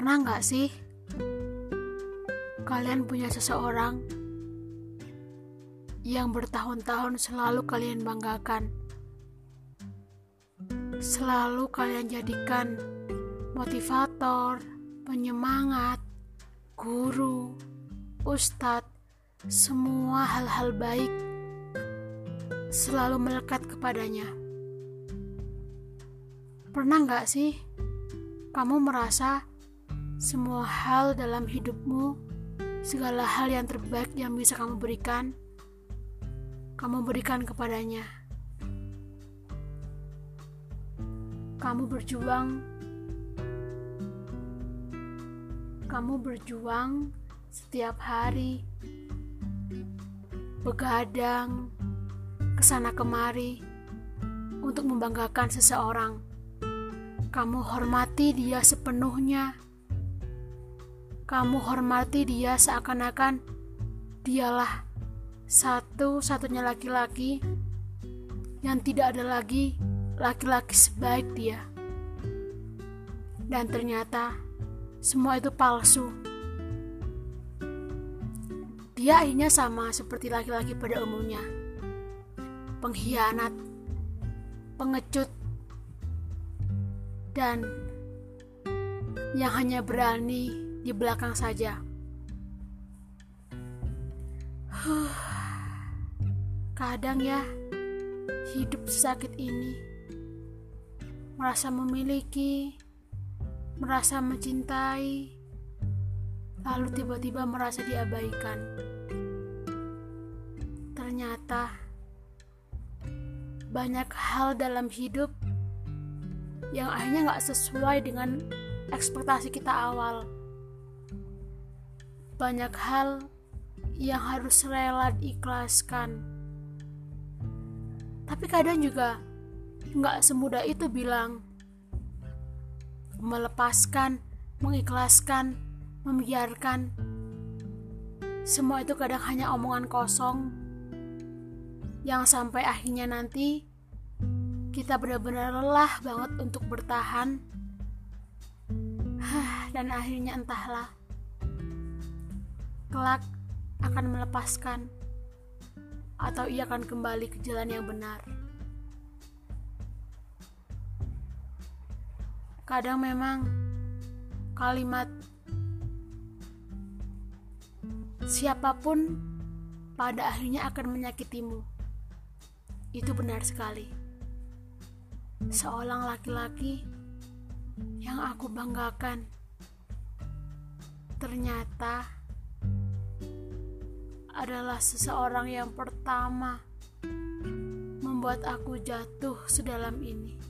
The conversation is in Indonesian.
nggak sih kalian punya seseorang yang bertahun-tahun selalu kalian banggakan? Selalu kalian jadikan motivator, penyemangat, guru, ustadz, semua hal-hal baik selalu melekat kepadanya. Pernah nggak sih kamu merasa semua hal dalam hidupmu, segala hal yang terbaik yang bisa kamu berikan, kamu berikan kepadanya. Kamu berjuang, kamu berjuang setiap hari, begadang, ke sana kemari untuk membanggakan seseorang kamu hormati dia sepenuhnya. Kamu hormati dia seakan-akan dialah satu-satunya laki-laki yang tidak ada lagi laki-laki sebaik dia. Dan ternyata semua itu palsu. Dia akhirnya sama seperti laki-laki pada umumnya. Pengkhianat, pengecut, dan yang hanya berani di belakang saja. Kadang ya, hidup sakit ini merasa memiliki, merasa mencintai, lalu tiba-tiba merasa diabaikan. Ternyata banyak hal dalam hidup yang akhirnya nggak sesuai dengan ekspektasi kita awal. Banyak hal yang harus rela diikhlaskan. Tapi kadang juga nggak semudah itu bilang melepaskan, mengikhlaskan, membiarkan. Semua itu kadang hanya omongan kosong yang sampai akhirnya nanti kita benar-benar lelah banget untuk bertahan. Dan akhirnya entahlah. Kelak akan melepaskan atau ia akan kembali ke jalan yang benar. Kadang memang kalimat siapa pun pada akhirnya akan menyakitimu. Itu benar sekali seorang laki-laki yang aku banggakan. Ternyata adalah seseorang yang pertama membuat aku jatuh sedalam ini.